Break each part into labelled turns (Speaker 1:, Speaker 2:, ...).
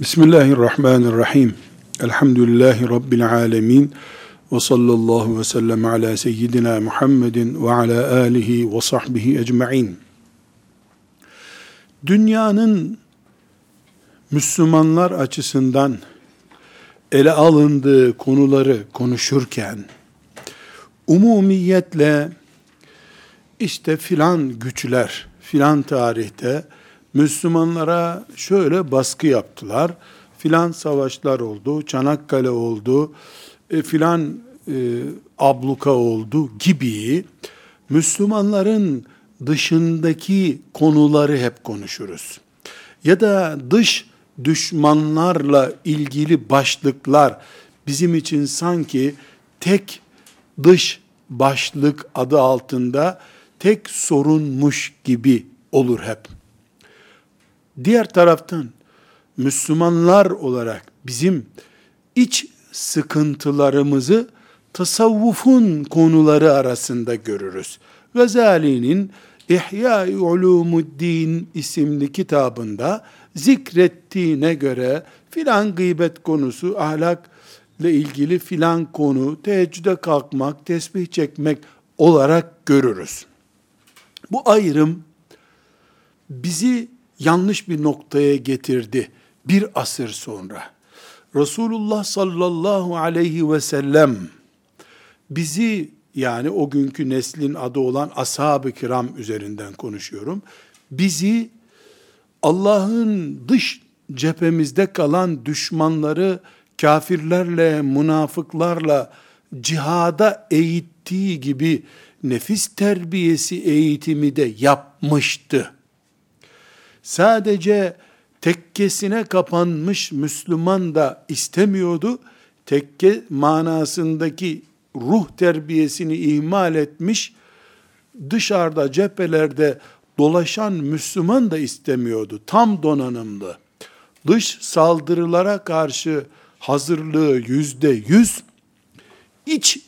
Speaker 1: Bismillahirrahmanirrahim. Elhamdülillahi Rabbil alemin. Ve sallallahu ve sellem ala seyyidina Muhammedin ve ala alihi ve sahbihi ecma'in. Dünyanın Müslümanlar açısından ele alındığı konuları konuşurken, umumiyetle işte filan güçler, filan tarihte Müslümanlara şöyle baskı yaptılar. Filan savaşlar oldu, Çanakkale oldu, e, filan e, abluka oldu gibi Müslümanların dışındaki konuları hep konuşuruz. Ya da dış düşmanlarla ilgili başlıklar bizim için sanki tek dış başlık adı altında tek sorunmuş gibi olur hep. Diğer taraftan Müslümanlar olarak bizim iç sıkıntılarımızı tasavvufun konuları arasında görürüz. Gazali'nin İhya-i Ulumuddin isimli kitabında zikrettiğine göre filan gıybet konusu, ahlakla ilgili filan konu, teheccüde kalkmak, tesbih çekmek olarak görürüz. Bu ayrım bizi yanlış bir noktaya getirdi bir asır sonra. Resulullah sallallahu aleyhi ve sellem bizi yani o günkü neslin adı olan ashab-ı kiram üzerinden konuşuyorum. Bizi Allah'ın dış cephemizde kalan düşmanları kafirlerle, münafıklarla cihada eğittiği gibi nefis terbiyesi eğitimi de yapmıştı sadece tekkesine kapanmış Müslüman da istemiyordu. Tekke manasındaki ruh terbiyesini ihmal etmiş, dışarıda cephelerde dolaşan Müslüman da istemiyordu. Tam donanımlı. Dış saldırılara karşı hazırlığı yüzde yüz, iç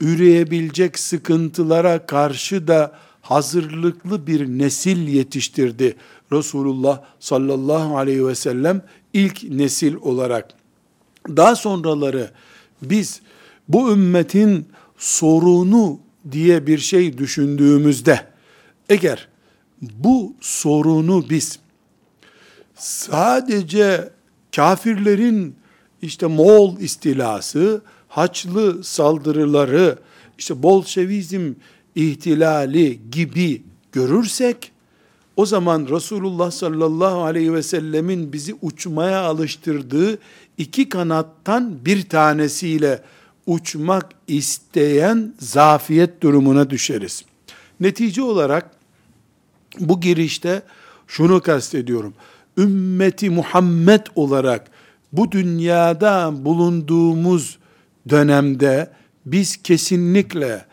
Speaker 1: üreyebilecek sıkıntılara karşı da hazırlıklı bir nesil yetiştirdi Resulullah sallallahu aleyhi ve sellem ilk nesil olarak. Daha sonraları biz bu ümmetin sorunu diye bir şey düşündüğümüzde eğer bu sorunu biz sadece kafirlerin işte Moğol istilası, Haçlı saldırıları, işte Bolşevizm ihtilali gibi görürsek, o zaman Resulullah sallallahu aleyhi ve sellemin bizi uçmaya alıştırdığı iki kanattan bir tanesiyle uçmak isteyen zafiyet durumuna düşeriz. Netice olarak bu girişte şunu kastediyorum. Ümmeti Muhammed olarak bu dünyada bulunduğumuz dönemde biz kesinlikle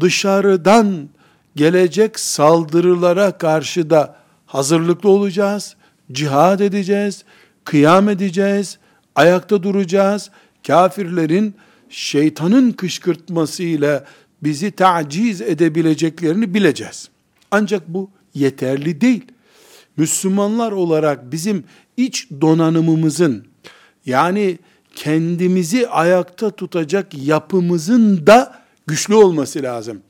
Speaker 1: dışarıdan gelecek saldırılara karşı da hazırlıklı olacağız, cihad edeceğiz, kıyam edeceğiz, ayakta duracağız. Kafirlerin şeytanın kışkırtmasıyla bizi taciz edebileceklerini bileceğiz. Ancak bu yeterli değil. Müslümanlar olarak bizim iç donanımımızın yani kendimizi ayakta tutacak yapımızın da güçlü olması lazım.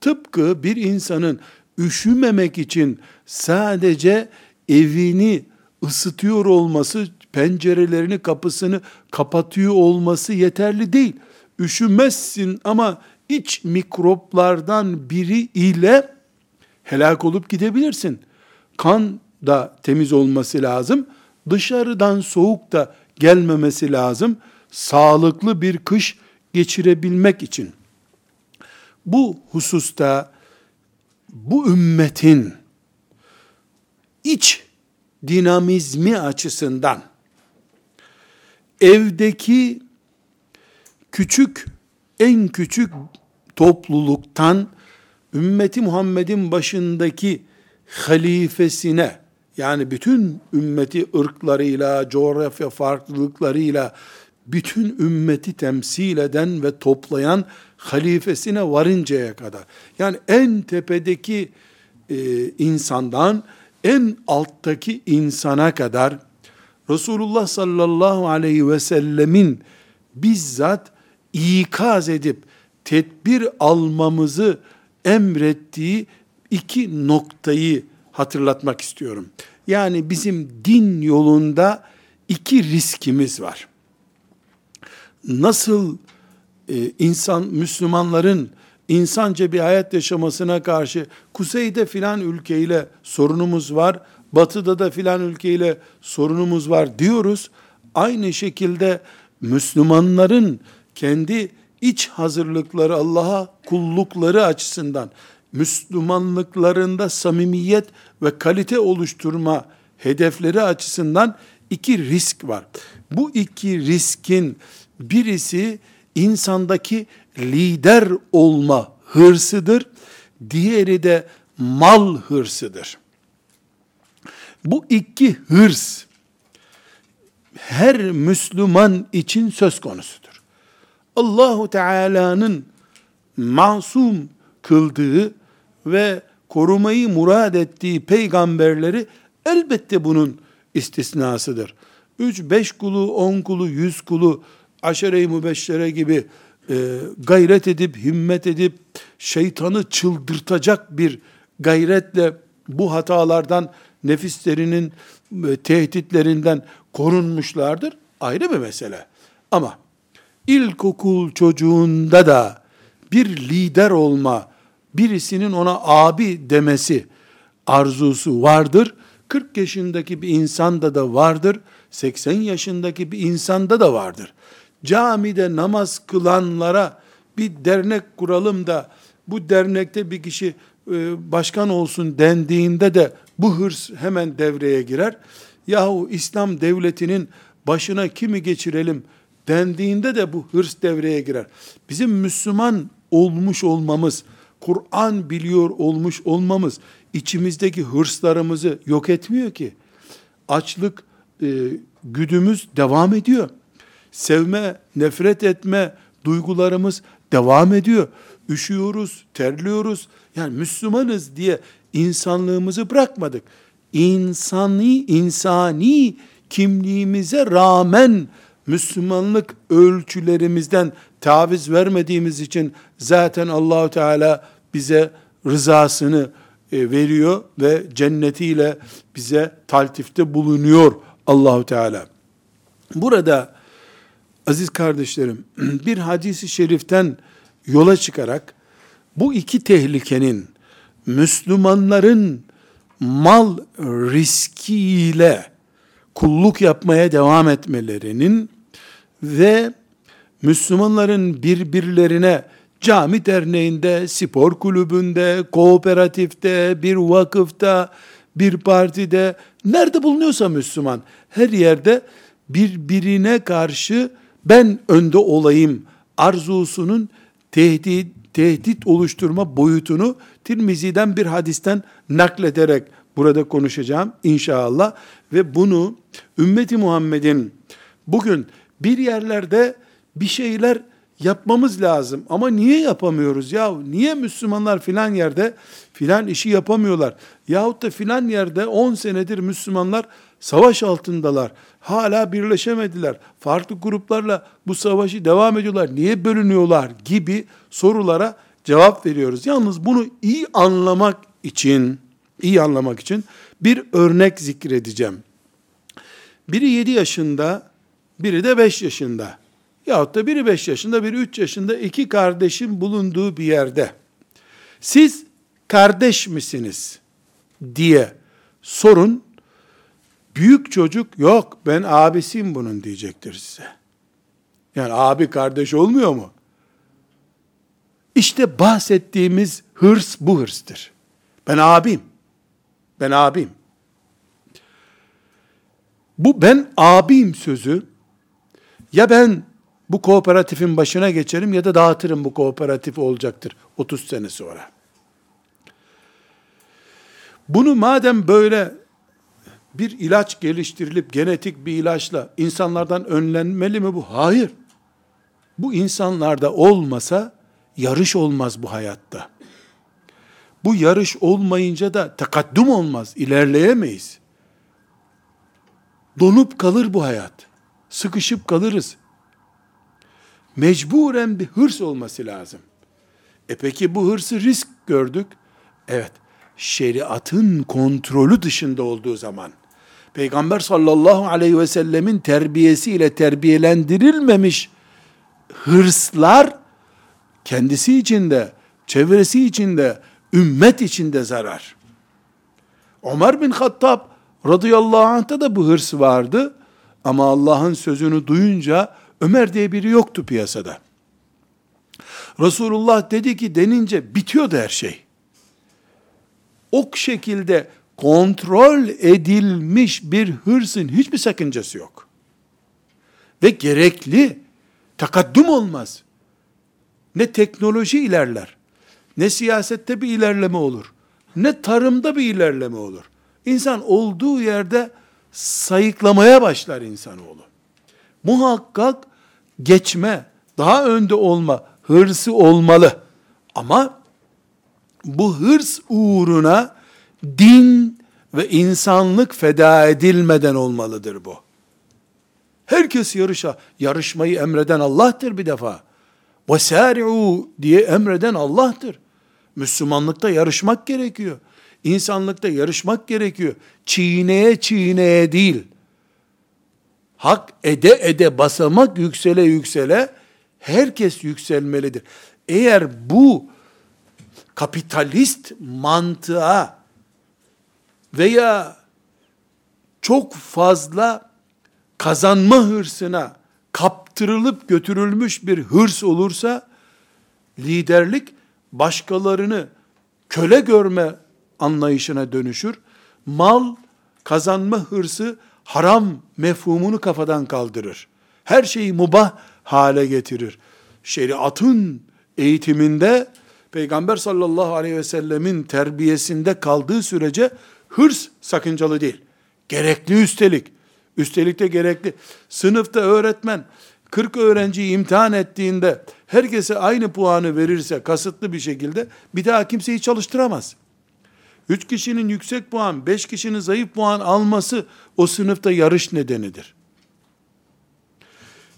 Speaker 1: Tıpkı bir insanın üşümemek için sadece evini ısıtıyor olması, pencerelerini, kapısını kapatıyor olması yeterli değil. Üşümezsin ama iç mikroplardan biri ile helak olup gidebilirsin. Kan da temiz olması lazım. Dışarıdan soğuk da gelmemesi lazım. Sağlıklı bir kış geçirebilmek için. Bu hususta bu ümmetin iç dinamizmi açısından evdeki küçük en küçük topluluktan ümmeti Muhammed'in başındaki halifesine yani bütün ümmeti ırklarıyla, coğrafya farklılıklarıyla bütün ümmeti temsil eden ve toplayan halifesine varıncaya kadar. Yani en tepedeki e, insandan en alttaki insana kadar Resulullah sallallahu aleyhi ve sellemin bizzat ikaz edip tedbir almamızı emrettiği iki noktayı hatırlatmak istiyorum. Yani bizim din yolunda iki riskimiz var. Nasıl e, insan Müslümanların insanca bir hayat yaşamasına karşı kuzeyde filan ülkeyle sorunumuz var, batıda da filan ülkeyle sorunumuz var diyoruz. Aynı şekilde Müslümanların kendi iç hazırlıkları Allah'a kullukları açısından Müslümanlıklarında samimiyet ve kalite oluşturma hedefleri açısından iki risk var. Bu iki riskin birisi insandaki lider olma hırsıdır. Diğeri de mal hırsıdır. Bu iki hırs her Müslüman için söz konusudur. Allahu Teala'nın masum kıldığı ve korumayı murad ettiği peygamberleri elbette bunun istisnasıdır. Üç, beş kulu, on kulu, yüz kulu, aşere-i mübeşşere gibi e, gayret edip, himmet edip, şeytanı çıldırtacak bir gayretle bu hatalardan, nefislerinin e, tehditlerinden korunmuşlardır. Ayrı bir mesele. Ama ilkokul çocuğunda da bir lider olma, birisinin ona abi demesi arzusu vardır. 40 yaşındaki bir insanda da vardır. 80 yaşındaki bir insanda da vardır. Camide namaz kılanlara bir dernek kuralım da bu dernekte bir kişi e, başkan olsun dendiğinde de bu hırs hemen devreye girer. Yahu İslam devletinin başına kimi geçirelim dendiğinde de bu hırs devreye girer. Bizim Müslüman olmuş olmamız, Kur'an biliyor olmuş olmamız içimizdeki hırslarımızı yok etmiyor ki. Açlık e, güdümüz devam ediyor. Sevme, nefret etme duygularımız devam ediyor. Üşüyoruz, terliyoruz. Yani Müslümanız diye insanlığımızı bırakmadık. İnsani, insani kimliğimize rağmen Müslümanlık ölçülerimizden taviz vermediğimiz için zaten Allahu Teala bize rızasını e, veriyor ve cennetiyle bize taltifte bulunuyor Allahu Teala. Burada aziz kardeşlerim bir hadisi şeriften yola çıkarak bu iki tehlikenin Müslümanların mal riskiyle kulluk yapmaya devam etmelerinin ve Müslümanların birbirlerine cami derneğinde, spor kulübünde, kooperatifte, bir vakıfta, bir partide, nerede bulunuyorsa Müslüman, her yerde birbirine karşı ben önde olayım arzusunun tehdit, tehdit oluşturma boyutunu Tirmizi'den bir hadisten naklederek burada konuşacağım inşallah ve bunu ümmeti Muhammed'in bugün bir yerlerde bir şeyler yapmamız lazım. Ama niye yapamıyoruz ya? Niye Müslümanlar filan yerde filan işi yapamıyorlar? Yahut da filan yerde 10 senedir Müslümanlar savaş altındalar. Hala birleşemediler. Farklı gruplarla bu savaşı devam ediyorlar. Niye bölünüyorlar gibi sorulara cevap veriyoruz. Yalnız bunu iyi anlamak için iyi anlamak için bir örnek zikredeceğim. Biri 7 yaşında, biri de 5 yaşında. Yahut da biri 5 yaşında, biri 3 yaşında iki kardeşin bulunduğu bir yerde. Siz kardeş misiniz diye sorun. Büyük çocuk yok ben abisiyim bunun diyecektir size. Yani abi kardeş olmuyor mu? İşte bahsettiğimiz hırs bu hırstır. Ben abim. Ben abim. Bu ben abim sözü ya ben bu kooperatifin başına geçerim ya da dağıtırım bu kooperatif olacaktır 30 sene sonra. Bunu madem böyle bir ilaç geliştirilip genetik bir ilaçla insanlardan önlenmeli mi bu? Hayır. Bu insanlarda olmasa yarış olmaz bu hayatta. Bu yarış olmayınca da takaddum olmaz, ilerleyemeyiz. donup kalır bu hayat. Sıkışıp kalırız. Mecburen bir hırs olması lazım. E peki bu hırsı risk gördük. Evet, şeriatın kontrolü dışında olduğu zaman, Peygamber sallallahu aleyhi ve sellemin terbiyesiyle terbiyelendirilmemiş hırslar, kendisi için de, çevresi için de, ümmet için de zarar. Ömer bin Hattab radıyallahu anh'ta da bu hırs vardı. Ama Allah'ın sözünü duyunca Ömer diye biri yoktu piyasada. Resulullah dedi ki denince bitiyordu her şey. O şekilde kontrol edilmiş bir hırsın hiçbir sakıncası yok. Ve gerekli takaddüm olmaz. Ne teknoloji ilerler, ne siyasette bir ilerleme olur, ne tarımda bir ilerleme olur. İnsan olduğu yerde sayıklamaya başlar insanoğlu. Muhakkak geçme, daha önde olma hırsı olmalı. Ama bu hırs uğruna din ve insanlık feda edilmeden olmalıdır bu. Herkes yarışa, yarışmayı emreden Allah'tır bir defa. Vesari'u diye emreden Allah'tır. Müslümanlıkta yarışmak gerekiyor. İnsanlıkta yarışmak gerekiyor. Çiğneye çiğneye değil. Hak ede ede basamak yüksele yüksele herkes yükselmelidir. Eğer bu kapitalist mantığa veya çok fazla kazanma hırsına kaptırılıp götürülmüş bir hırs olursa liderlik başkalarını köle görme anlayışına dönüşür. Mal kazanma hırsı haram mefhumunu kafadan kaldırır. Her şeyi mubah hale getirir. Şeriatın eğitiminde Peygamber sallallahu aleyhi ve sellemin terbiyesinde kaldığı sürece hırs sakıncalı değil. Gerekli üstelik. Üstelik de gerekli. Sınıfta öğretmen 40 öğrenciyi imtihan ettiğinde herkese aynı puanı verirse kasıtlı bir şekilde bir daha kimseyi çalıştıramaz. Üç kişinin yüksek puan, beş kişinin zayıf puan alması o sınıfta yarış nedenidir.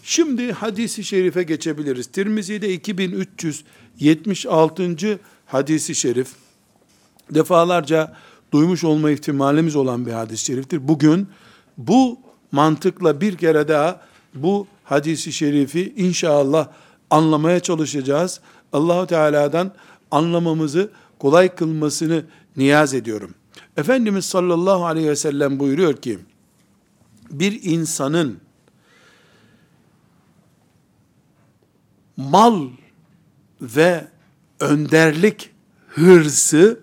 Speaker 1: Şimdi hadisi şerife geçebiliriz. Tirmizi'de 2376. hadisi şerif. Defalarca duymuş olma ihtimalimiz olan bir hadis-i şeriftir. Bugün bu mantıkla bir kere daha bu hadisi şerifi inşallah anlamaya çalışacağız. Allahu Teala'dan anlamamızı kolay kılmasını niyaz ediyorum. Efendimiz sallallahu aleyhi ve sellem buyuruyor ki, bir insanın mal ve önderlik hırsı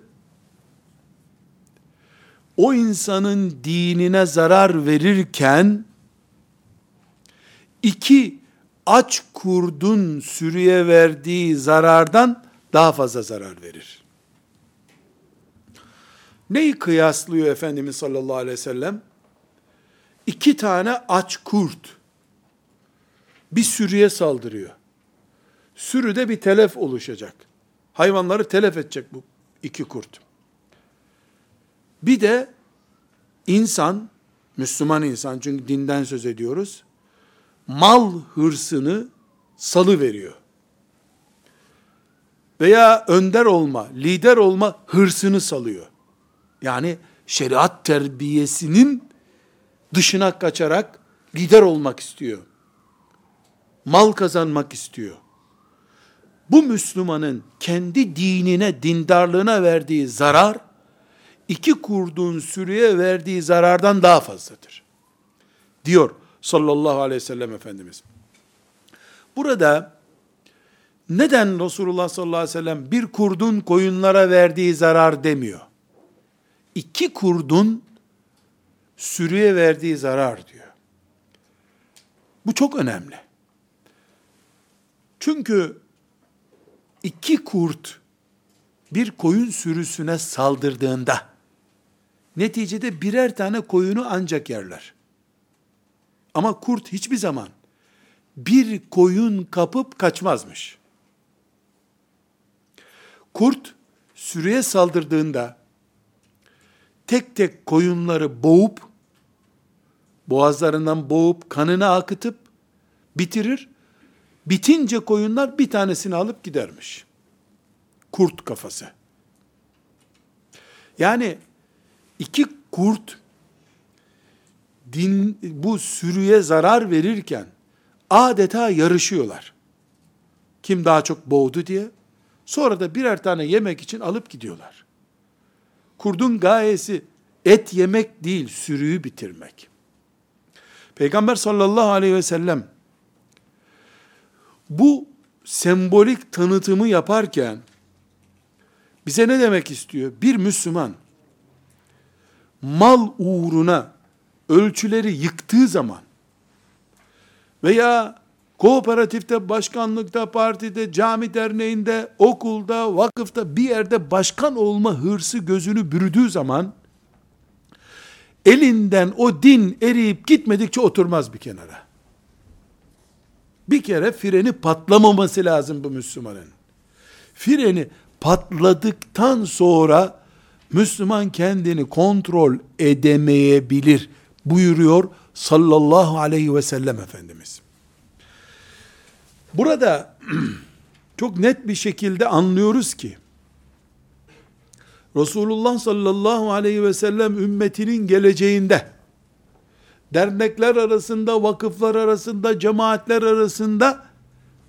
Speaker 1: o insanın dinine zarar verirken iki aç kurdun sürüye verdiği zarardan daha fazla zarar verir. Neyi kıyaslıyor Efendimiz sallallahu aleyhi ve sellem? İki tane aç kurt bir sürüye saldırıyor. Sürüde bir telef oluşacak. Hayvanları telef edecek bu iki kurt. Bir de insan, Müslüman insan çünkü dinden söz ediyoruz, mal hırsını salı veriyor. Veya önder olma, lider olma hırsını salıyor. Yani şeriat terbiyesinin dışına kaçarak lider olmak istiyor. Mal kazanmak istiyor. Bu Müslümanın kendi dinine, dindarlığına verdiği zarar, iki kurduğun sürüye verdiği zarardan daha fazladır. Diyor sallallahu aleyhi ve sellem Efendimiz. Burada neden Resulullah sallallahu aleyhi ve sellem bir kurdun koyunlara verdiği zarar demiyor? İki kurdun sürüye verdiği zarar diyor. Bu çok önemli. Çünkü iki kurt bir koyun sürüsüne saldırdığında neticede birer tane koyunu ancak yerler. Ama kurt hiçbir zaman bir koyun kapıp kaçmazmış. Kurt sürüye saldırdığında tek tek koyunları boğup boğazlarından boğup kanını akıtıp bitirir. Bitince koyunlar bir tanesini alıp gidermiş. Kurt kafası. Yani iki kurt din, bu sürüye zarar verirken adeta yarışıyorlar. Kim daha çok boğdu diye. Sonra da birer tane yemek için alıp gidiyorlar. Kurdun gayesi et yemek değil, sürüyü bitirmek. Peygamber sallallahu aleyhi ve sellem bu sembolik tanıtımı yaparken bize ne demek istiyor? Bir Müslüman mal uğruna ölçüleri yıktığı zaman veya kooperatifte, başkanlıkta, partide, cami derneğinde, okulda, vakıfta bir yerde başkan olma hırsı gözünü bürüdüğü zaman elinden o din eriyip gitmedikçe oturmaz bir kenara. Bir kere freni patlamaması lazım bu Müslümanın. Freni patladıktan sonra Müslüman kendini kontrol edemeyebilir buyuruyor sallallahu aleyhi ve sellem Efendimiz. Burada çok net bir şekilde anlıyoruz ki Resulullah sallallahu aleyhi ve sellem ümmetinin geleceğinde dernekler arasında, vakıflar arasında, cemaatler arasında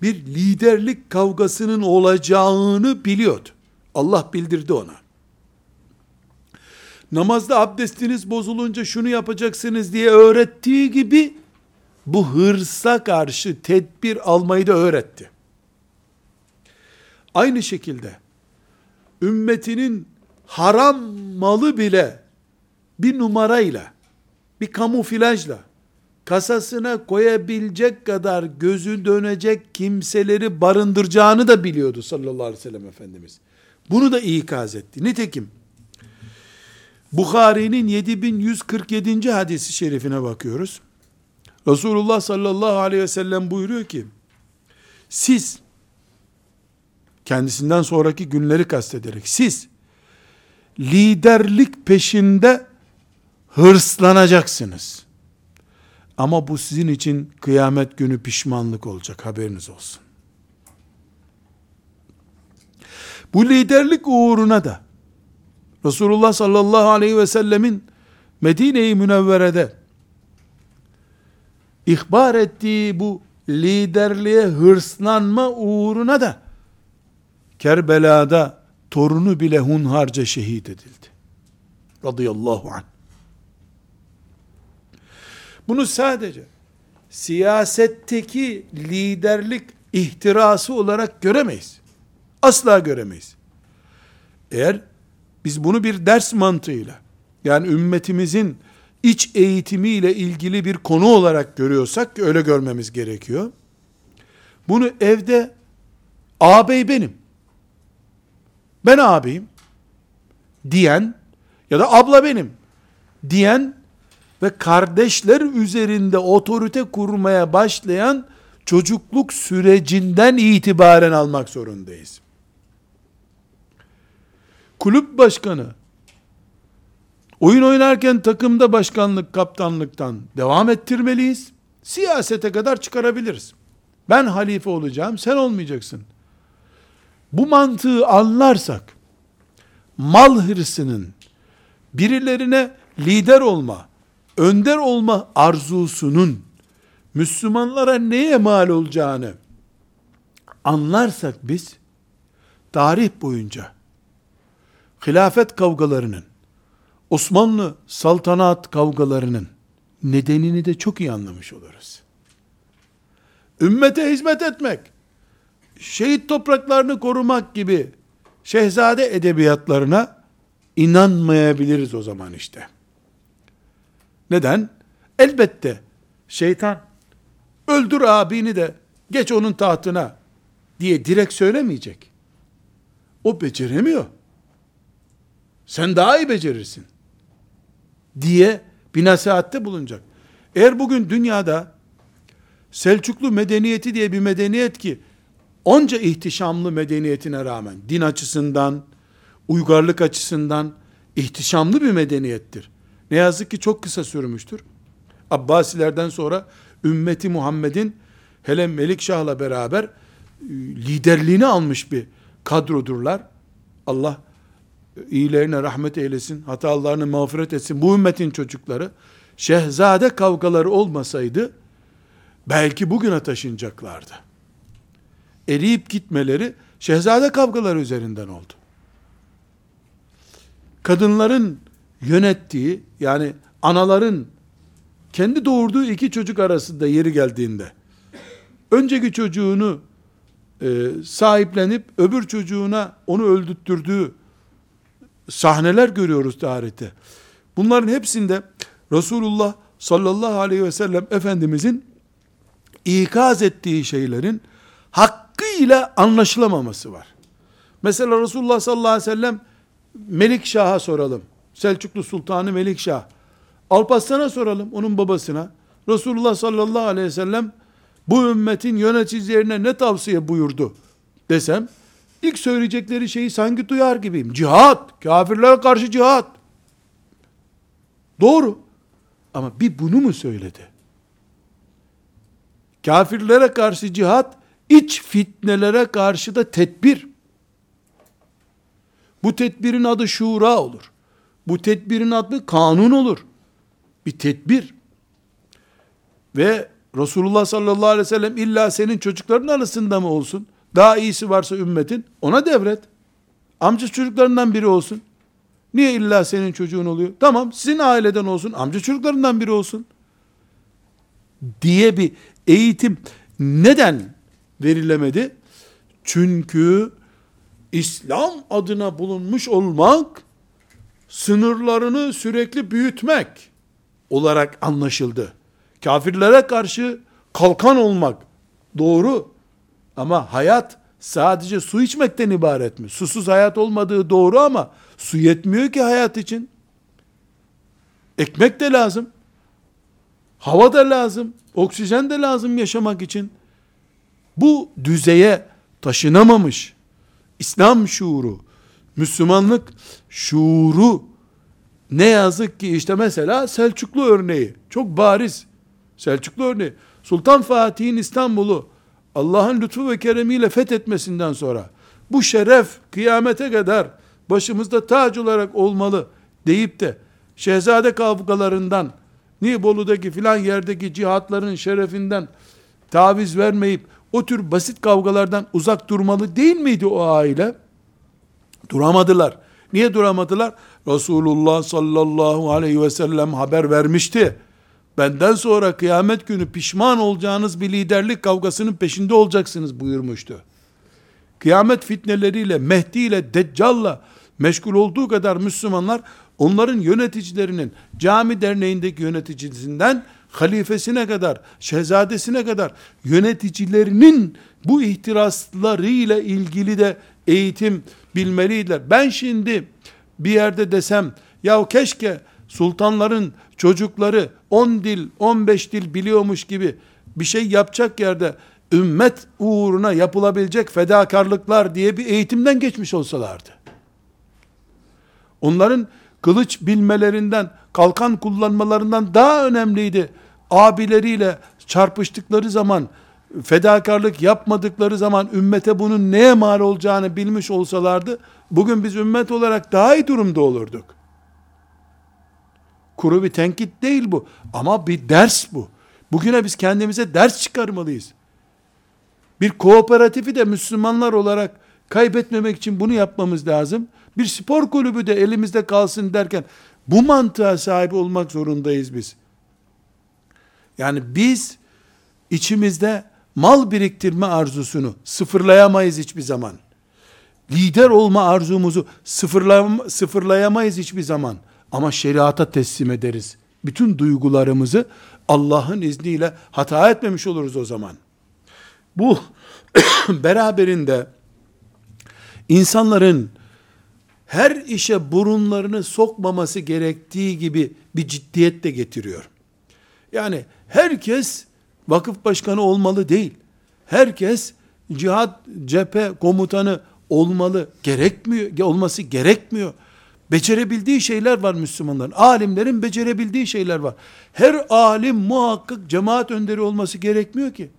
Speaker 1: bir liderlik kavgasının olacağını biliyordu. Allah bildirdi ona. Namazda abdestiniz bozulunca şunu yapacaksınız diye öğrettiği gibi bu hırsa karşı tedbir almayı da öğretti. Aynı şekilde ümmetinin haram malı bile bir numarayla, bir kamuflajla kasasına koyabilecek kadar gözü dönecek kimseleri barındıracağını da biliyordu sallallahu aleyhi ve sellem Efendimiz. Bunu da ikaz etti. Nitekim Bukhari'nin 7147. hadisi şerifine bakıyoruz. Resulullah sallallahu aleyhi ve sellem buyuruyor ki, siz, kendisinden sonraki günleri kastederek, siz, liderlik peşinde hırslanacaksınız. Ama bu sizin için kıyamet günü pişmanlık olacak, haberiniz olsun. Bu liderlik uğruna da, Resulullah sallallahu aleyhi ve sellemin Medine-i Münevvere'de ihbar ettiği bu liderliğe hırslanma uğruna da Kerbela'da torunu bile hunharca şehit edildi. Radıyallahu anh. Bunu sadece siyasetteki liderlik ihtirası olarak göremeyiz. Asla göremeyiz. Eğer biz bunu bir ders mantığıyla, yani ümmetimizin iç eğitimiyle ilgili bir konu olarak görüyorsak, öyle görmemiz gerekiyor. Bunu evde, ağabey benim, ben ağabeyim, diyen, ya da abla benim, diyen ve kardeşler üzerinde otorite kurmaya başlayan çocukluk sürecinden itibaren almak zorundayız kulüp başkanı, oyun oynarken takımda başkanlık, kaptanlıktan devam ettirmeliyiz. Siyasete kadar çıkarabiliriz. Ben halife olacağım, sen olmayacaksın. Bu mantığı anlarsak, mal hırsının, birilerine lider olma, önder olma arzusunun, Müslümanlara neye mal olacağını anlarsak biz, tarih boyunca, hilafet kavgalarının, Osmanlı saltanat kavgalarının nedenini de çok iyi anlamış oluruz. Ümmete hizmet etmek, şehit topraklarını korumak gibi şehzade edebiyatlarına inanmayabiliriz o zaman işte. Neden? Elbette şeytan öldür abini de geç onun tahtına diye direkt söylemeyecek. O beceremiyor sen daha iyi becerirsin diye bir nasihatte bulunacak. Eğer bugün dünyada Selçuklu medeniyeti diye bir medeniyet ki onca ihtişamlı medeniyetine rağmen din açısından, uygarlık açısından ihtişamlı bir medeniyettir. Ne yazık ki çok kısa sürmüştür. Abbasilerden sonra ümmeti Muhammed'in hele Melikşah'la beraber e, liderliğini almış bir kadrodurlar. Allah iyilerine rahmet eylesin, hatalarını mağfiret etsin. Bu ümmetin çocukları şehzade kavgaları olmasaydı belki bugüne taşınacaklardı. Eriyip gitmeleri şehzade kavgaları üzerinden oldu. Kadınların yönettiği yani anaların kendi doğurduğu iki çocuk arasında yeri geldiğinde önceki çocuğunu e, sahiplenip öbür çocuğuna onu öldürttürdüğü sahneler görüyoruz tarihte. Bunların hepsinde Resulullah sallallahu aleyhi ve sellem Efendimizin ikaz ettiği şeylerin hakkıyla anlaşılamaması var. Mesela Resulullah sallallahu aleyhi ve sellem Melik Şah'a soralım. Selçuklu Sultanı Melik Şah. Alparslan'a soralım, onun babasına. Resulullah sallallahu aleyhi ve sellem bu ümmetin yöneticilerine ne tavsiye buyurdu desem, ilk söyleyecekleri şeyi sanki duyar gibiyim. Cihat, kafirlere karşı cihat. Doğru. Ama bir bunu mu söyledi? Kafirlere karşı cihat, iç fitnelere karşı da tedbir. Bu tedbirin adı şura olur. Bu tedbirin adı kanun olur. Bir tedbir. Ve Resulullah sallallahu aleyhi ve sellem illa senin çocukların arasında mı olsun? Daha iyisi varsa ümmetin ona devret. Amca çocuklarından biri olsun. Niye illa senin çocuğun oluyor? Tamam sizin aileden olsun, amca çocuklarından biri olsun. Diye bir eğitim neden verilemedi? Çünkü İslam adına bulunmuş olmak, sınırlarını sürekli büyütmek olarak anlaşıldı. Kafirlere karşı kalkan olmak doğru ama hayat sadece su içmekten ibaret mi? Susuz hayat olmadığı doğru ama su yetmiyor ki hayat için. Ekmek de lazım. Hava da lazım. Oksijen de lazım yaşamak için. Bu düzeye taşınamamış İslam şuuru, Müslümanlık şuuru ne yazık ki işte mesela Selçuklu örneği çok bariz. Selçuklu örneği. Sultan Fatih'in İstanbul'u Allah'ın lütfu ve keremiyle fethetmesinden sonra bu şeref kıyamete kadar başımızda tac olarak olmalı deyip de şehzade kavgalarından Nibolu'daki filan yerdeki cihatların şerefinden taviz vermeyip o tür basit kavgalardan uzak durmalı değil miydi o aile? Duramadılar. Niye duramadılar? Resulullah sallallahu aleyhi ve sellem haber vermişti. Benden sonra kıyamet günü pişman olacağınız bir liderlik kavgasının peşinde olacaksınız buyurmuştu. Kıyamet fitneleriyle, Mehdi ile, Deccal'la meşgul olduğu kadar Müslümanlar onların yöneticilerinin cami derneğindeki yöneticisinden halifesine kadar, şehzadesine kadar yöneticilerinin bu ihtiraslarıyla ilgili de eğitim bilmeliydiler. Ben şimdi bir yerde desem, ya keşke sultanların çocukları 10 dil, 15 dil biliyormuş gibi bir şey yapacak yerde ümmet uğruna yapılabilecek fedakarlıklar diye bir eğitimden geçmiş olsalardı. Onların kılıç bilmelerinden, kalkan kullanmalarından daha önemliydi. Abileriyle çarpıştıkları zaman, fedakarlık yapmadıkları zaman ümmete bunun neye mal olacağını bilmiş olsalardı, bugün biz ümmet olarak daha iyi durumda olurduk. Kuru bir tenkit değil bu. Ama bir ders bu. Bugüne biz kendimize ders çıkarmalıyız. Bir kooperatifi de Müslümanlar olarak kaybetmemek için bunu yapmamız lazım. Bir spor kulübü de elimizde kalsın derken bu mantığa sahip olmak zorundayız biz. Yani biz içimizde mal biriktirme arzusunu sıfırlayamayız hiçbir zaman. Lider olma arzumuzu sıfırlay sıfırlayamayız hiçbir zaman. Ama şeriata teslim ederiz. Bütün duygularımızı Allah'ın izniyle hata etmemiş oluruz o zaman. Bu beraberinde insanların her işe burunlarını sokmaması gerektiği gibi bir ciddiyet de getiriyor. Yani herkes vakıf başkanı olmalı değil. Herkes cihat cephe komutanı olmalı gerekmiyor olması gerekmiyor. Becerebildiği şeyler var Müslümanların. Alimlerin becerebildiği şeyler var. Her alim muhakkak cemaat önderi olması gerekmiyor ki.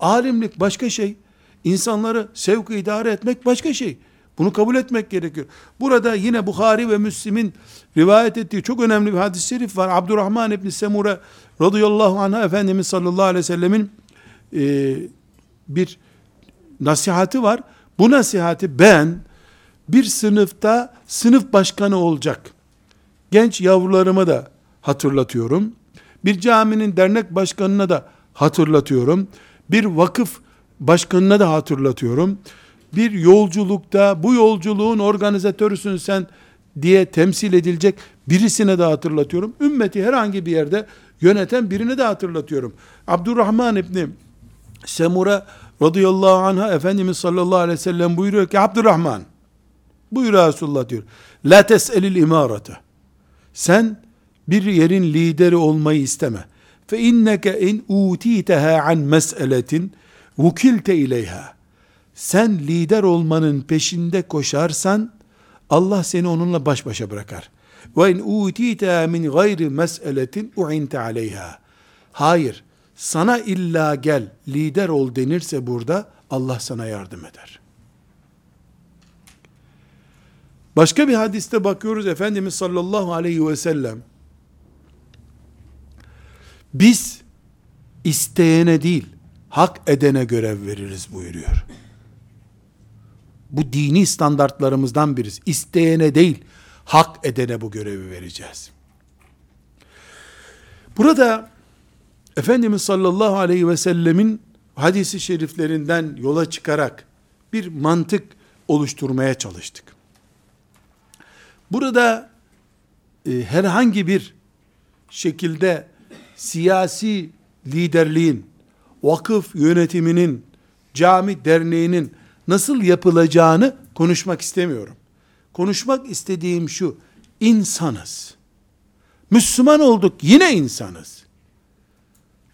Speaker 1: Alimlik başka şey. İnsanları sevk idare etmek başka şey. Bunu kabul etmek gerekiyor. Burada yine Bukhari ve Müslim'in rivayet ettiği çok önemli bir hadis-i şerif var. Abdurrahman İbni Semure radıyallahu anh Efendimiz sallallahu aleyhi ve sellemin e, bir nasihati var. Bu nasihati ben bir sınıfta sınıf başkanı olacak genç yavrularıma da hatırlatıyorum. Bir caminin dernek başkanına da hatırlatıyorum. Bir vakıf başkanına da hatırlatıyorum. Bir yolculukta bu yolculuğun organizatörüsün sen diye temsil edilecek birisine de hatırlatıyorum. Ümmeti herhangi bir yerde yöneten birine de hatırlatıyorum. Abdurrahman İbni Semura radıyallahu anh'a Efendimiz sallallahu aleyhi ve sellem buyuruyor ki Abdurrahman buyur Resulullah diyor. La tes'elil imarete. Sen bir yerin lideri olmayı isteme. Fe inneke in utiteha an mes'eletin vukilte ileyha. Sen lider olmanın peşinde koşarsan Allah seni onunla baş başa bırakar. Ve in utiteha min gayri mes'eletin u'inte aleyha. Hayır, sana illa gel, lider ol denirse burada Allah sana yardım eder. Başka bir hadiste bakıyoruz Efendimiz sallallahu aleyhi ve sellem biz isteyene değil hak edene görev veririz buyuruyor. Bu dini standartlarımızdan birisi. İsteyene değil hak edene bu görevi vereceğiz. Burada Efendimiz sallallahu aleyhi ve sellemin hadisi şeriflerinden yola çıkarak bir mantık oluşturmaya çalıştık. Burada e, herhangi bir şekilde siyasi liderliğin, vakıf yönetiminin, cami derneğinin nasıl yapılacağını konuşmak istemiyorum. Konuşmak istediğim şu, insanız. Müslüman olduk, yine insanız.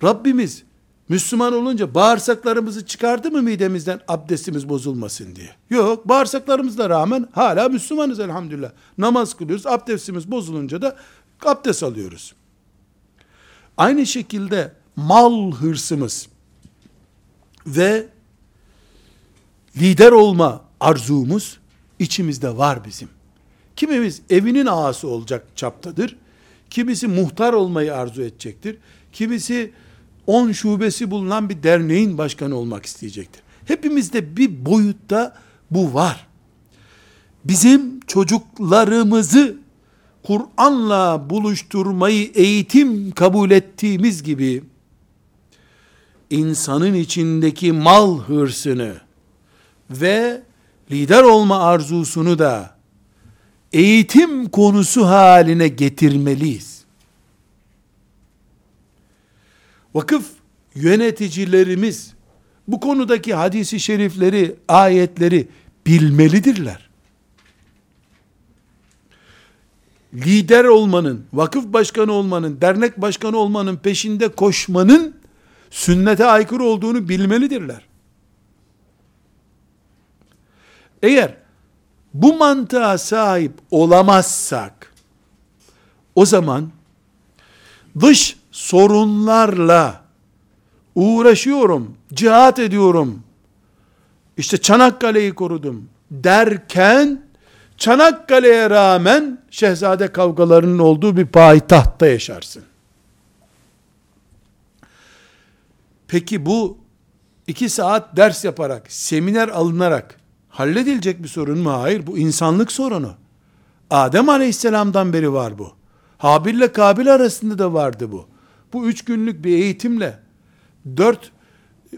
Speaker 1: Rabbimiz Müslüman olunca bağırsaklarımızı çıkardı mı midemizden abdestimiz bozulmasın diye. Yok bağırsaklarımızla rağmen hala Müslümanız elhamdülillah. Namaz kılıyoruz abdestimiz bozulunca da abdest alıyoruz. Aynı şekilde mal hırsımız ve lider olma arzumuz içimizde var bizim. Kimimiz evinin ağası olacak çaptadır. Kimisi muhtar olmayı arzu edecektir. Kimisi 10 şubesi bulunan bir derneğin başkanı olmak isteyecektir. Hepimizde bir boyutta bu var. Bizim çocuklarımızı Kur'an'la buluşturmayı eğitim kabul ettiğimiz gibi insanın içindeki mal hırsını ve lider olma arzusunu da eğitim konusu haline getirmeliyiz. Vakıf yöneticilerimiz bu konudaki hadisi şerifleri, ayetleri bilmelidirler. Lider olmanın, vakıf başkanı olmanın, dernek başkanı olmanın peşinde koşmanın sünnete aykırı olduğunu bilmelidirler. Eğer bu mantığa sahip olamazsak o zaman dış sorunlarla uğraşıyorum, cihat ediyorum, işte Çanakkale'yi korudum derken, Çanakkale'ye rağmen şehzade kavgalarının olduğu bir payitahtta yaşarsın. Peki bu iki saat ders yaparak, seminer alınarak halledilecek bir sorun mu? Hayır, bu insanlık sorunu. Adem aleyhisselamdan beri var bu. Habil ile Kabil arasında da vardı bu bu üç günlük bir eğitimle, dört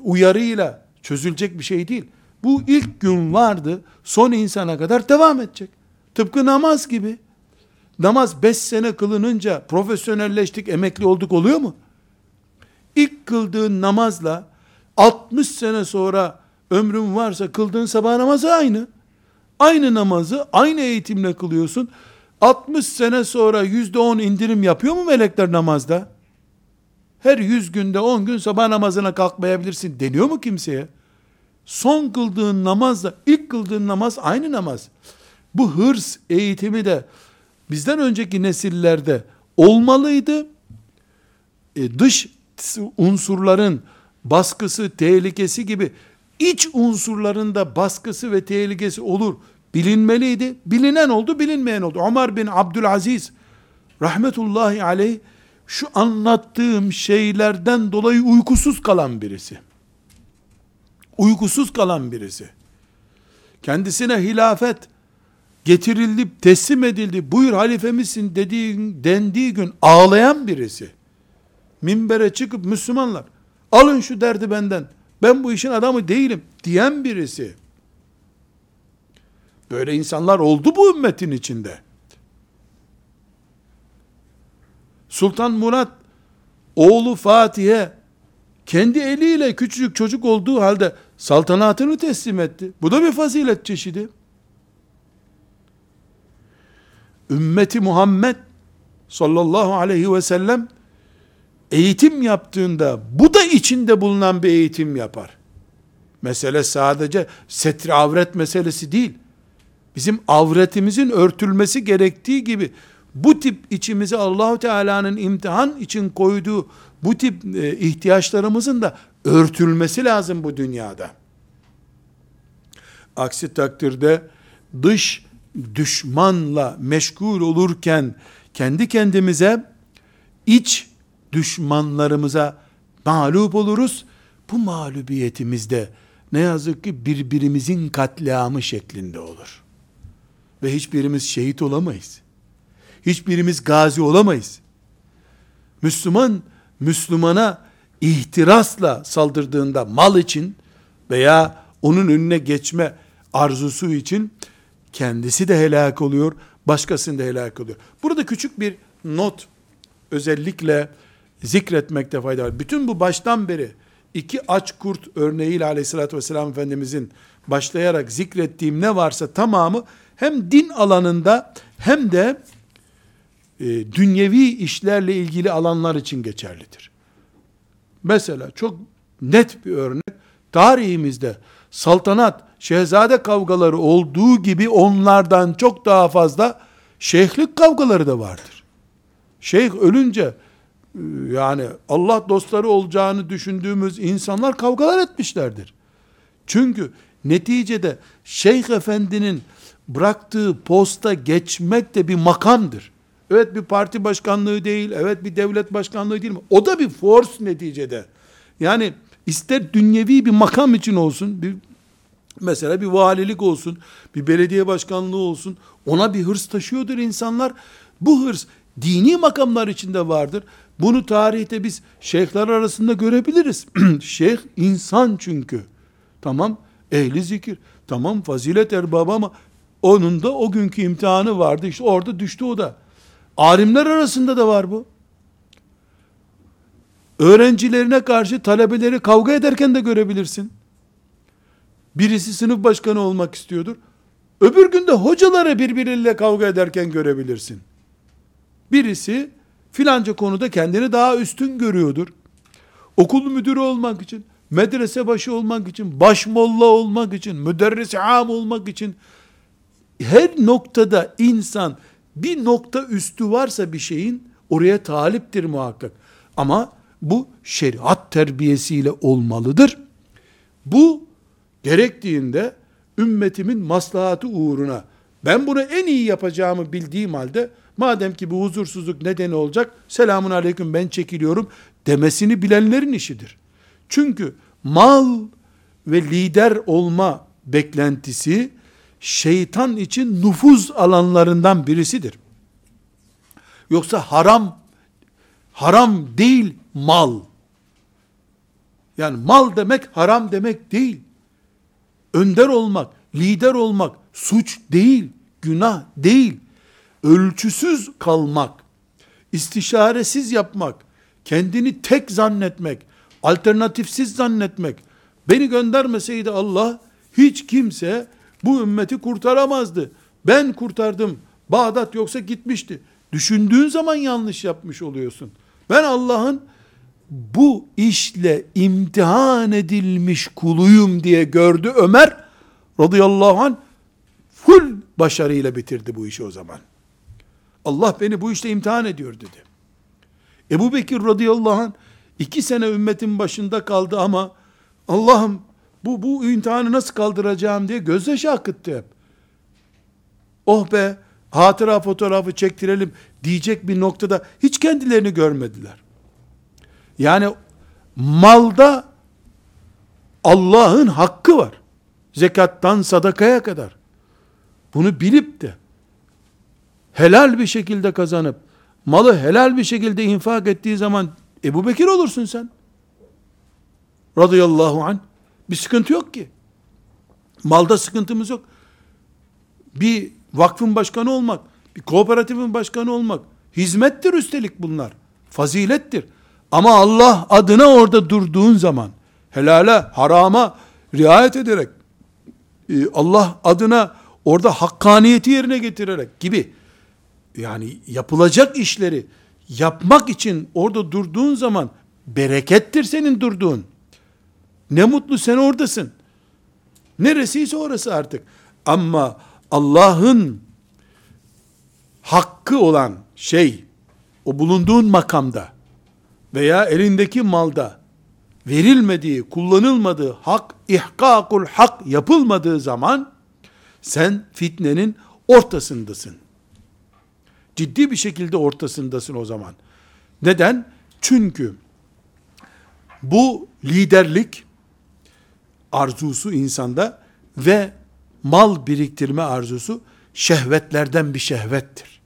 Speaker 1: uyarıyla çözülecek bir şey değil. Bu ilk gün vardı, son insana kadar devam edecek. Tıpkı namaz gibi. Namaz beş sene kılınınca profesyonelleştik, emekli olduk oluyor mu? İlk kıldığın namazla 60 sene sonra ömrün varsa kıldığın sabah namazı aynı. Aynı namazı aynı eğitimle kılıyorsun. 60 sene sonra yüzde on indirim yapıyor mu melekler namazda? her yüz günde on gün sabah namazına kalkmayabilirsin deniyor mu kimseye? Son kıldığın namazla ilk kıldığın namaz aynı namaz. Bu hırs eğitimi de bizden önceki nesillerde olmalıydı. E, dış unsurların baskısı, tehlikesi gibi iç unsurların da baskısı ve tehlikesi olur bilinmeliydi. Bilinen oldu, bilinmeyen oldu. Ömer bin Abdülaziz rahmetullahi aleyh şu anlattığım şeylerden dolayı uykusuz kalan birisi. Uykusuz kalan birisi. Kendisine hilafet getirildi, teslim edildi. Buyur halifemizsin dediği, dendiği gün ağlayan birisi. Minbere çıkıp Müslümanlar alın şu derdi benden. Ben bu işin adamı değilim diyen birisi. Böyle insanlar oldu bu ümmetin içinde. Sultan Murat oğlu Fatih'e kendi eliyle küçücük çocuk olduğu halde saltanatını teslim etti. Bu da bir fazilet çeşidi. Ümmeti Muhammed sallallahu aleyhi ve sellem eğitim yaptığında bu da içinde bulunan bir eğitim yapar. Mesele sadece setri avret meselesi değil. Bizim avretimizin örtülmesi gerektiği gibi bu tip içimize Allahu Teala'nın imtihan için koyduğu bu tip e, ihtiyaçlarımızın da örtülmesi lazım bu dünyada. Aksi takdirde dış düşmanla meşgul olurken kendi kendimize iç düşmanlarımıza mağlup oluruz. Bu mağlubiyetimizde ne yazık ki birbirimizin katliamı şeklinde olur. Ve hiçbirimiz şehit olamayız. Hiçbirimiz gazi olamayız. Müslüman, Müslümana ihtirasla saldırdığında mal için veya onun önüne geçme arzusu için kendisi de helak oluyor, başkasını da helak oluyor. Burada küçük bir not özellikle zikretmekte fayda var. Bütün bu baştan beri iki aç kurt örneğiyle aleyhissalatü vesselam Efendimizin başlayarak zikrettiğim ne varsa tamamı hem din alanında hem de e, dünyevi işlerle ilgili alanlar için geçerlidir. Mesela çok net bir örnek tarihimizde saltanat, şehzade kavgaları olduğu gibi onlardan çok daha fazla şeyhlik kavgaları da vardır. Şeyh ölünce yani Allah dostları olacağını düşündüğümüz insanlar kavgalar etmişlerdir. Çünkü neticede şeyh efendinin bıraktığı posta geçmek de bir makamdır. Evet bir parti başkanlığı değil, evet bir devlet başkanlığı değil mi? O da bir force neticede. Yani ister dünyevi bir makam için olsun, bir mesela bir valilik olsun, bir belediye başkanlığı olsun, ona bir hırs taşıyordur insanlar. Bu hırs dini makamlar içinde vardır. Bunu tarihte biz şeyhler arasında görebiliriz. Şeyh insan çünkü. Tamam ehli zikir, tamam fazilet erbabı ama onun da o günkü imtihanı vardı. İşte orada düştü o da. Alimler arasında da var bu. Öğrencilerine karşı talebeleri kavga ederken de görebilirsin. Birisi sınıf başkanı olmak istiyordur. Öbür günde hocaları birbiriyle kavga ederken görebilirsin. Birisi filanca konuda kendini daha üstün görüyordur. Okul müdürü olmak için, medrese başı olmak için, başmolla olmak için, müderris am olmak için her noktada insan bir nokta üstü varsa bir şeyin oraya taliptir muhakkak. Ama bu şeriat terbiyesiyle olmalıdır. Bu gerektiğinde ümmetimin maslahatı uğruna ben bunu en iyi yapacağımı bildiğim halde madem ki bu huzursuzluk nedeni olacak selamun aleyküm ben çekiliyorum demesini bilenlerin işidir. Çünkü mal ve lider olma beklentisi şeytan için nüfuz alanlarından birisidir. Yoksa haram haram değil mal. Yani mal demek haram demek değil. Önder olmak, lider olmak suç değil, günah değil. Ölçüsüz kalmak, istişaresiz yapmak, kendini tek zannetmek, alternatifsiz zannetmek. Beni göndermeseydi Allah hiç kimse bu ümmeti kurtaramazdı. Ben kurtardım. Bağdat yoksa gitmişti. Düşündüğün zaman yanlış yapmış oluyorsun. Ben Allah'ın bu işle imtihan edilmiş kuluyum diye gördü Ömer radıyallahu anh full başarıyla bitirdi bu işi o zaman. Allah beni bu işte imtihan ediyor dedi. Ebu Bekir radıyallahu anh iki sene ümmetin başında kaldı ama Allah'ım bu, bu imtihanı nasıl kaldıracağım diye gözyaşı akıttı hep. Oh be hatıra fotoğrafı çektirelim diyecek bir noktada hiç kendilerini görmediler. Yani malda Allah'ın hakkı var. Zekattan sadakaya kadar. Bunu bilip de helal bir şekilde kazanıp malı helal bir şekilde infak ettiği zaman Ebu Bekir olursun sen. Radıyallahu anh. Bir sıkıntı yok ki. Malda sıkıntımız yok. Bir vakfın başkanı olmak, bir kooperatifin başkanı olmak, hizmettir üstelik bunlar. Fazilettir. Ama Allah adına orada durduğun zaman, helale, harama riayet ederek, e, Allah adına orada hakkaniyeti yerine getirerek gibi, yani yapılacak işleri yapmak için orada durduğun zaman, berekettir senin durduğun. Ne mutlu sen oradasın. Neresiyse orası artık. Ama Allah'ın hakkı olan şey, o bulunduğun makamda veya elindeki malda verilmediği, kullanılmadığı hak, ihkakul hak yapılmadığı zaman sen fitnenin ortasındasın. Ciddi bir şekilde ortasındasın o zaman. Neden? Çünkü bu liderlik arzusu insanda ve mal biriktirme arzusu şehvetlerden bir şehvettir.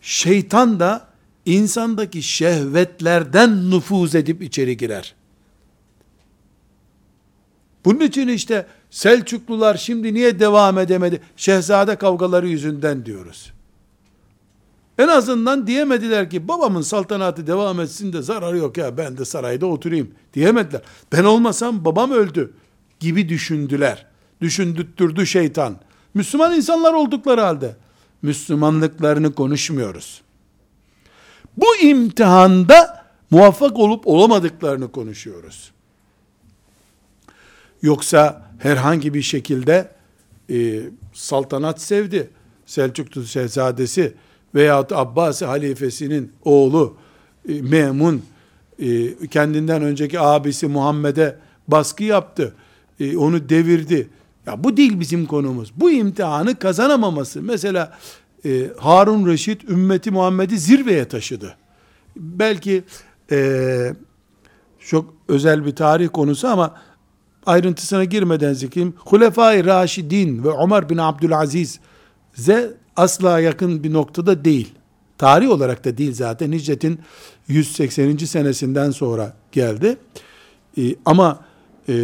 Speaker 1: Şeytan da insandaki şehvetlerden nüfuz edip içeri girer. Bunun için işte Selçuklular şimdi niye devam edemedi? Şehzade kavgaları yüzünden diyoruz. En azından diyemediler ki babamın saltanatı devam etsin de zararı yok ya ben de sarayda oturayım diyemediler. Ben olmasam babam öldü gibi düşündüler. Düşündürttürdü şeytan. Müslüman insanlar oldukları halde Müslümanlıklarını konuşmuyoruz. Bu imtihanda muvaffak olup olamadıklarını konuşuyoruz. Yoksa herhangi bir şekilde e, saltanat sevdi. Selçuklu Şehzadesi veyahut Abbasi halifesinin oğlu e, Memun e, kendinden önceki abisi Muhammed'e baskı yaptı. E, onu devirdi. Ya bu değil bizim konumuz. Bu imtihanı kazanamaması. Mesela e, Harun Reşit ümmeti Muhammed'i zirveye taşıdı. Belki çok özel bir tarih konusu ama ayrıntısına girmeden zikreyim. Hulefai Raşidin ve Ömer bin Abdülaziz ze asla yakın bir noktada değil. Tarih olarak da değil zaten. Hicretin 180. senesinden sonra geldi. Ee, ama e,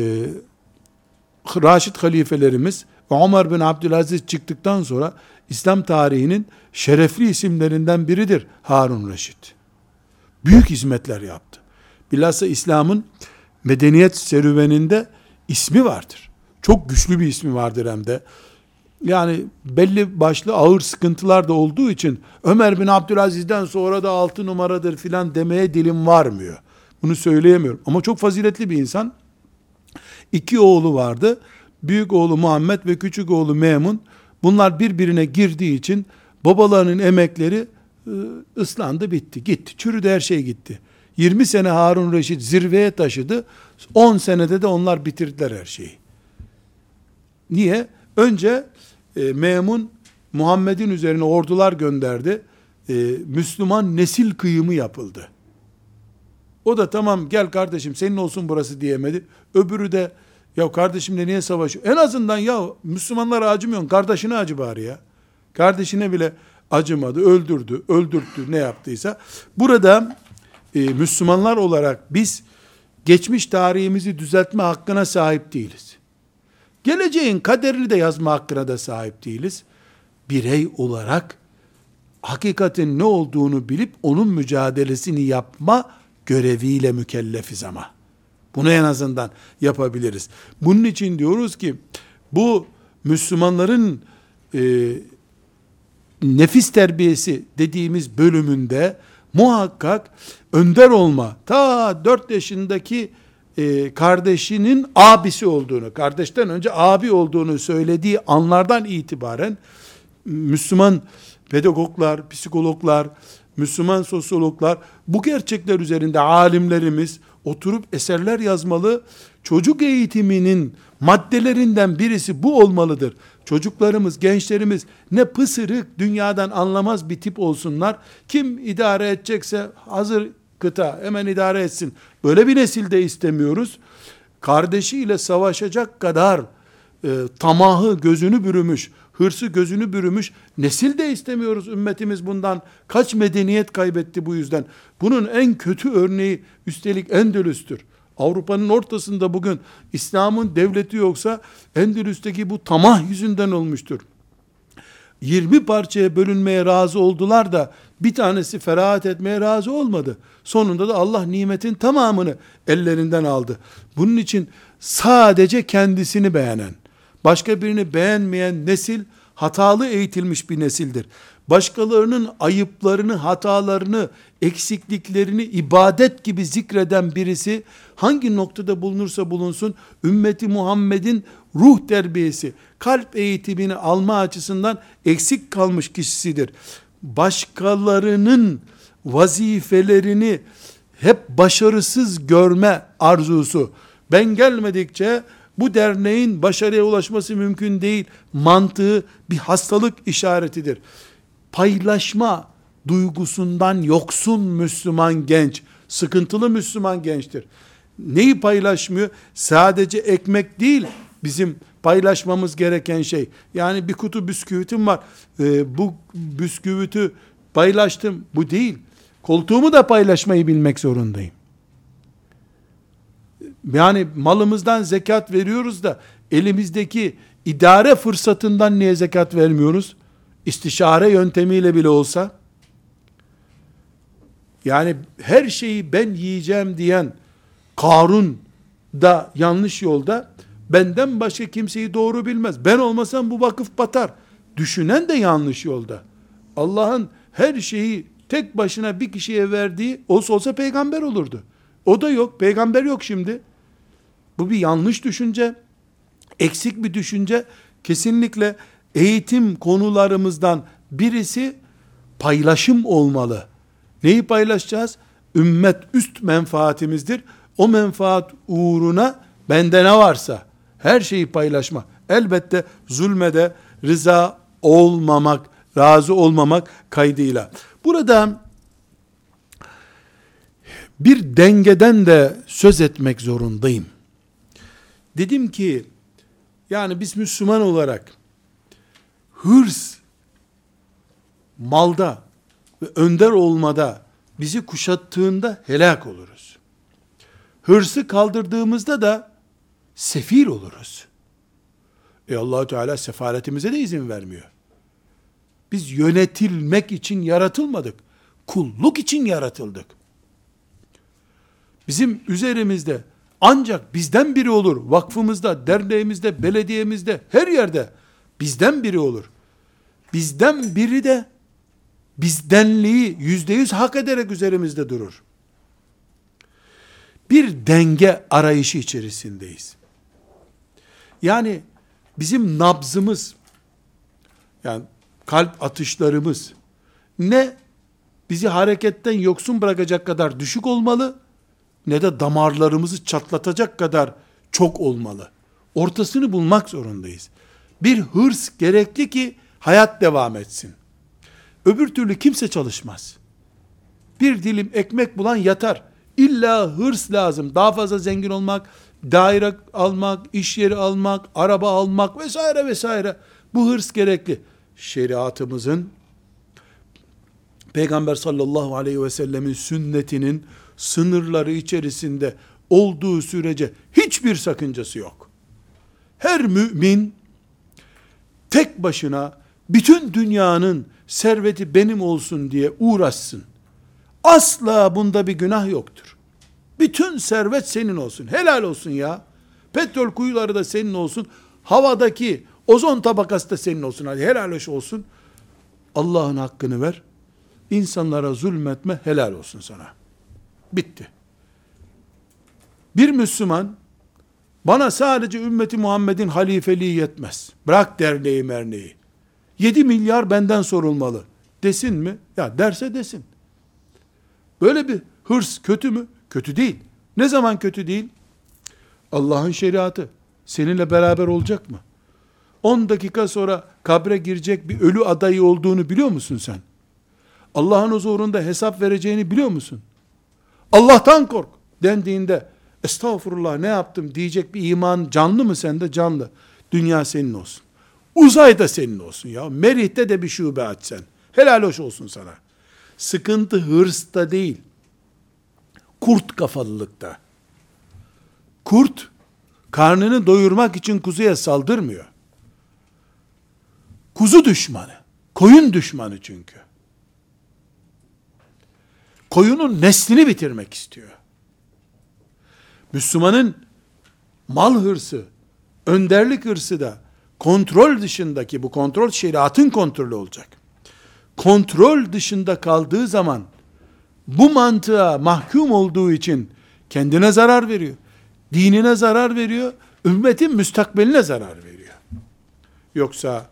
Speaker 1: Raşid halifelerimiz ve Ömer bin Abdülaziz çıktıktan sonra İslam tarihinin şerefli isimlerinden biridir Harun Reşit. Büyük hizmetler yaptı. Bilhassa İslam'ın medeniyet serüveninde ismi vardır. Çok güçlü bir ismi vardır hem de. Yani belli başlı ağır sıkıntılar da olduğu için Ömer bin Abdülaziz'den sonra da altı numaradır filan demeye dilim varmıyor. Bunu söyleyemiyorum. Ama çok faziletli bir insan. İki oğlu vardı. Büyük oğlu Muhammed ve küçük oğlu Memun. Bunlar birbirine girdiği için babalarının emekleri ıı, ıslandı bitti. Gitti. Çürüdü her şey gitti. 20 sene Harun Reşit zirveye taşıdı. 10 senede de onlar bitirdiler her şeyi. Niye? Önce e, Memun Muhammed'in üzerine ordular gönderdi. E, Müslüman nesil kıyımı yapıldı. O da tamam gel kardeşim senin olsun burası diyemedi. Öbürü de ya kardeşimle niye savaşıyor? En azından ya Müslümanlara acımıyorsun. Kardeşine acı bari ya. Kardeşine bile acımadı. Öldürdü, öldürttü ne yaptıysa. Burada e, Müslümanlar olarak biz geçmiş tarihimizi düzeltme hakkına sahip değiliz. Geleceğin kaderini de yazma hakkına da sahip değiliz. Birey olarak hakikatin ne olduğunu bilip onun mücadelesini yapma göreviyle mükellefiz ama. Bunu en azından yapabiliriz. Bunun için diyoruz ki bu Müslümanların e, nefis terbiyesi dediğimiz bölümünde muhakkak önder olma, ta 4 yaşındaki e, kardeşinin abisi olduğunu, kardeşten önce abi olduğunu söylediği anlardan itibaren Müslüman pedagoglar, psikologlar, Müslüman sosyologlar bu gerçekler üzerinde alimlerimiz oturup eserler yazmalı. Çocuk eğitiminin maddelerinden birisi bu olmalıdır. Çocuklarımız, gençlerimiz ne pısırık, dünyadan anlamaz bir tip olsunlar. Kim idare edecekse hazır kıta hemen idare etsin. Böyle bir nesilde istemiyoruz. Kardeşiyle savaşacak kadar e, tamahı gözünü bürümüş, hırsı gözünü bürümüş nesil de istemiyoruz. Ümmetimiz bundan kaç medeniyet kaybetti bu yüzden. Bunun en kötü örneği üstelik Endülüs'tür. Avrupa'nın ortasında bugün İslam'ın devleti yoksa Endülüs'teki bu tamah yüzünden olmuştur. 20 parçaya bölünmeye razı oldular da bir tanesi ferahat etmeye razı olmadı. Sonunda da Allah nimetin tamamını ellerinden aldı. Bunun için sadece kendisini beğenen, başka birini beğenmeyen nesil hatalı eğitilmiş bir nesildir. Başkalarının ayıplarını, hatalarını, eksikliklerini ibadet gibi zikreden birisi hangi noktada bulunursa bulunsun ümmeti Muhammed'in ruh terbiyesi, kalp eğitimini alma açısından eksik kalmış kişisidir. Başkalarının vazifelerini hep başarısız görme arzusu. Ben gelmedikçe bu derneğin başarıya ulaşması mümkün değil. Mantığı bir hastalık işaretidir. Paylaşma duygusundan yoksun Müslüman genç, sıkıntılı Müslüman gençtir. Neyi paylaşmıyor? Sadece ekmek değil bizim paylaşmamız gereken şey. Yani bir kutu bisküvitim var. Ee, bu bisküviti paylaştım. Bu değil. Koltuğumu da paylaşmayı bilmek zorundayım. Yani malımızdan zekat veriyoruz da elimizdeki idare fırsatından niye zekat vermiyoruz? İstişare yöntemiyle bile olsa yani her şeyi ben yiyeceğim diyen Karun da yanlış yolda benden başka kimseyi doğru bilmez. Ben olmasam bu vakıf batar. Düşünen de yanlış yolda. Allah'ın her şeyi tek başına bir kişiye verdiği olsa olsa peygamber olurdu. O da yok. Peygamber yok şimdi. Bu bir yanlış düşünce. Eksik bir düşünce. Kesinlikle eğitim konularımızdan birisi paylaşım olmalı. Neyi paylaşacağız? Ümmet üst menfaatimizdir. O menfaat uğruna bende ne varsa her şeyi paylaşma. Elbette zulmede rıza olmamak, razı olmamak kaydıyla. Burada bir dengeden de söz etmek zorundayım. Dedim ki yani biz Müslüman olarak hırs malda ve önder olmada bizi kuşattığında helak oluruz. Hırsı kaldırdığımızda da sefil oluruz. E allah Teala sefaretimize de izin vermiyor. Biz yönetilmek için yaratılmadık. Kulluk için yaratıldık. Bizim üzerimizde ancak bizden biri olur. Vakfımızda, derneğimizde, belediyemizde, her yerde bizden biri olur. Bizden biri de bizdenliği yüzde yüz hak ederek üzerimizde durur. Bir denge arayışı içerisindeyiz. Yani bizim nabzımız, yani kalp atışlarımız ne bizi hareketten yoksun bırakacak kadar düşük olmalı, ne de damarlarımızı çatlatacak kadar çok olmalı. Ortasını bulmak zorundayız. Bir hırs gerekli ki hayat devam etsin. Öbür türlü kimse çalışmaz. Bir dilim ekmek bulan yatar. İlla hırs lazım. Daha fazla zengin olmak, daire almak, iş yeri almak, araba almak vesaire vesaire. Bu hırs gerekli. Şeriatımızın Peygamber sallallahu aleyhi ve sellemin sünnetinin sınırları içerisinde olduğu sürece hiçbir sakıncası yok. Her mümin tek başına bütün dünyanın serveti benim olsun diye uğraşsın. Asla bunda bir günah yoktur. Bütün servet senin olsun. Helal olsun ya. Petrol kuyuları da senin olsun. Havadaki ozon tabakası da senin olsun. Hadi helal olsun. Allah'ın hakkını ver. İnsanlara zulmetme helal olsun sana. Bitti. Bir Müslüman bana sadece ümmeti Muhammed'in halifeliği yetmez. Bırak derneği merneği. 7 milyar benden sorulmalı. Desin mi? Ya derse desin. Böyle bir hırs kötü mü? Kötü değil. Ne zaman kötü değil? Allah'ın şeriatı seninle beraber olacak mı? 10 dakika sonra kabre girecek bir ölü adayı olduğunu biliyor musun sen? Allah'ın huzurunda hesap vereceğini biliyor musun? Allah'tan kork dendiğinde estağfurullah ne yaptım diyecek bir iman canlı mı sende? Canlı. Dünya senin olsun. Uzay da senin olsun ya. Merih'te de bir şube aç sen. Helal hoş olsun sana. Sıkıntı hırsta değil. Kurt kafalılıkta. Kurt karnını doyurmak için kuzuya saldırmıyor. Kuzu düşmanı. Koyun düşmanı çünkü. Koyunun neslini bitirmek istiyor. Müslümanın mal hırsı, önderlik hırsı da kontrol dışındaki bu kontrol şeriatın kontrolü olacak. Kontrol dışında kaldığı zaman bu mantığa mahkum olduğu için kendine zarar veriyor. Dinine zarar veriyor. Ümmetin müstakbeline zarar veriyor. Yoksa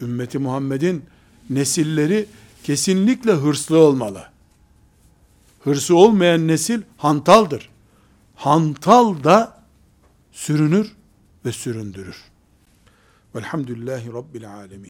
Speaker 1: ümmeti Muhammed'in nesilleri kesinlikle hırslı olmalı. Hırsı olmayan nesil hantaldır. Hantal da sürünür ve süründürür. Velhamdülillahi Rabbil alemin.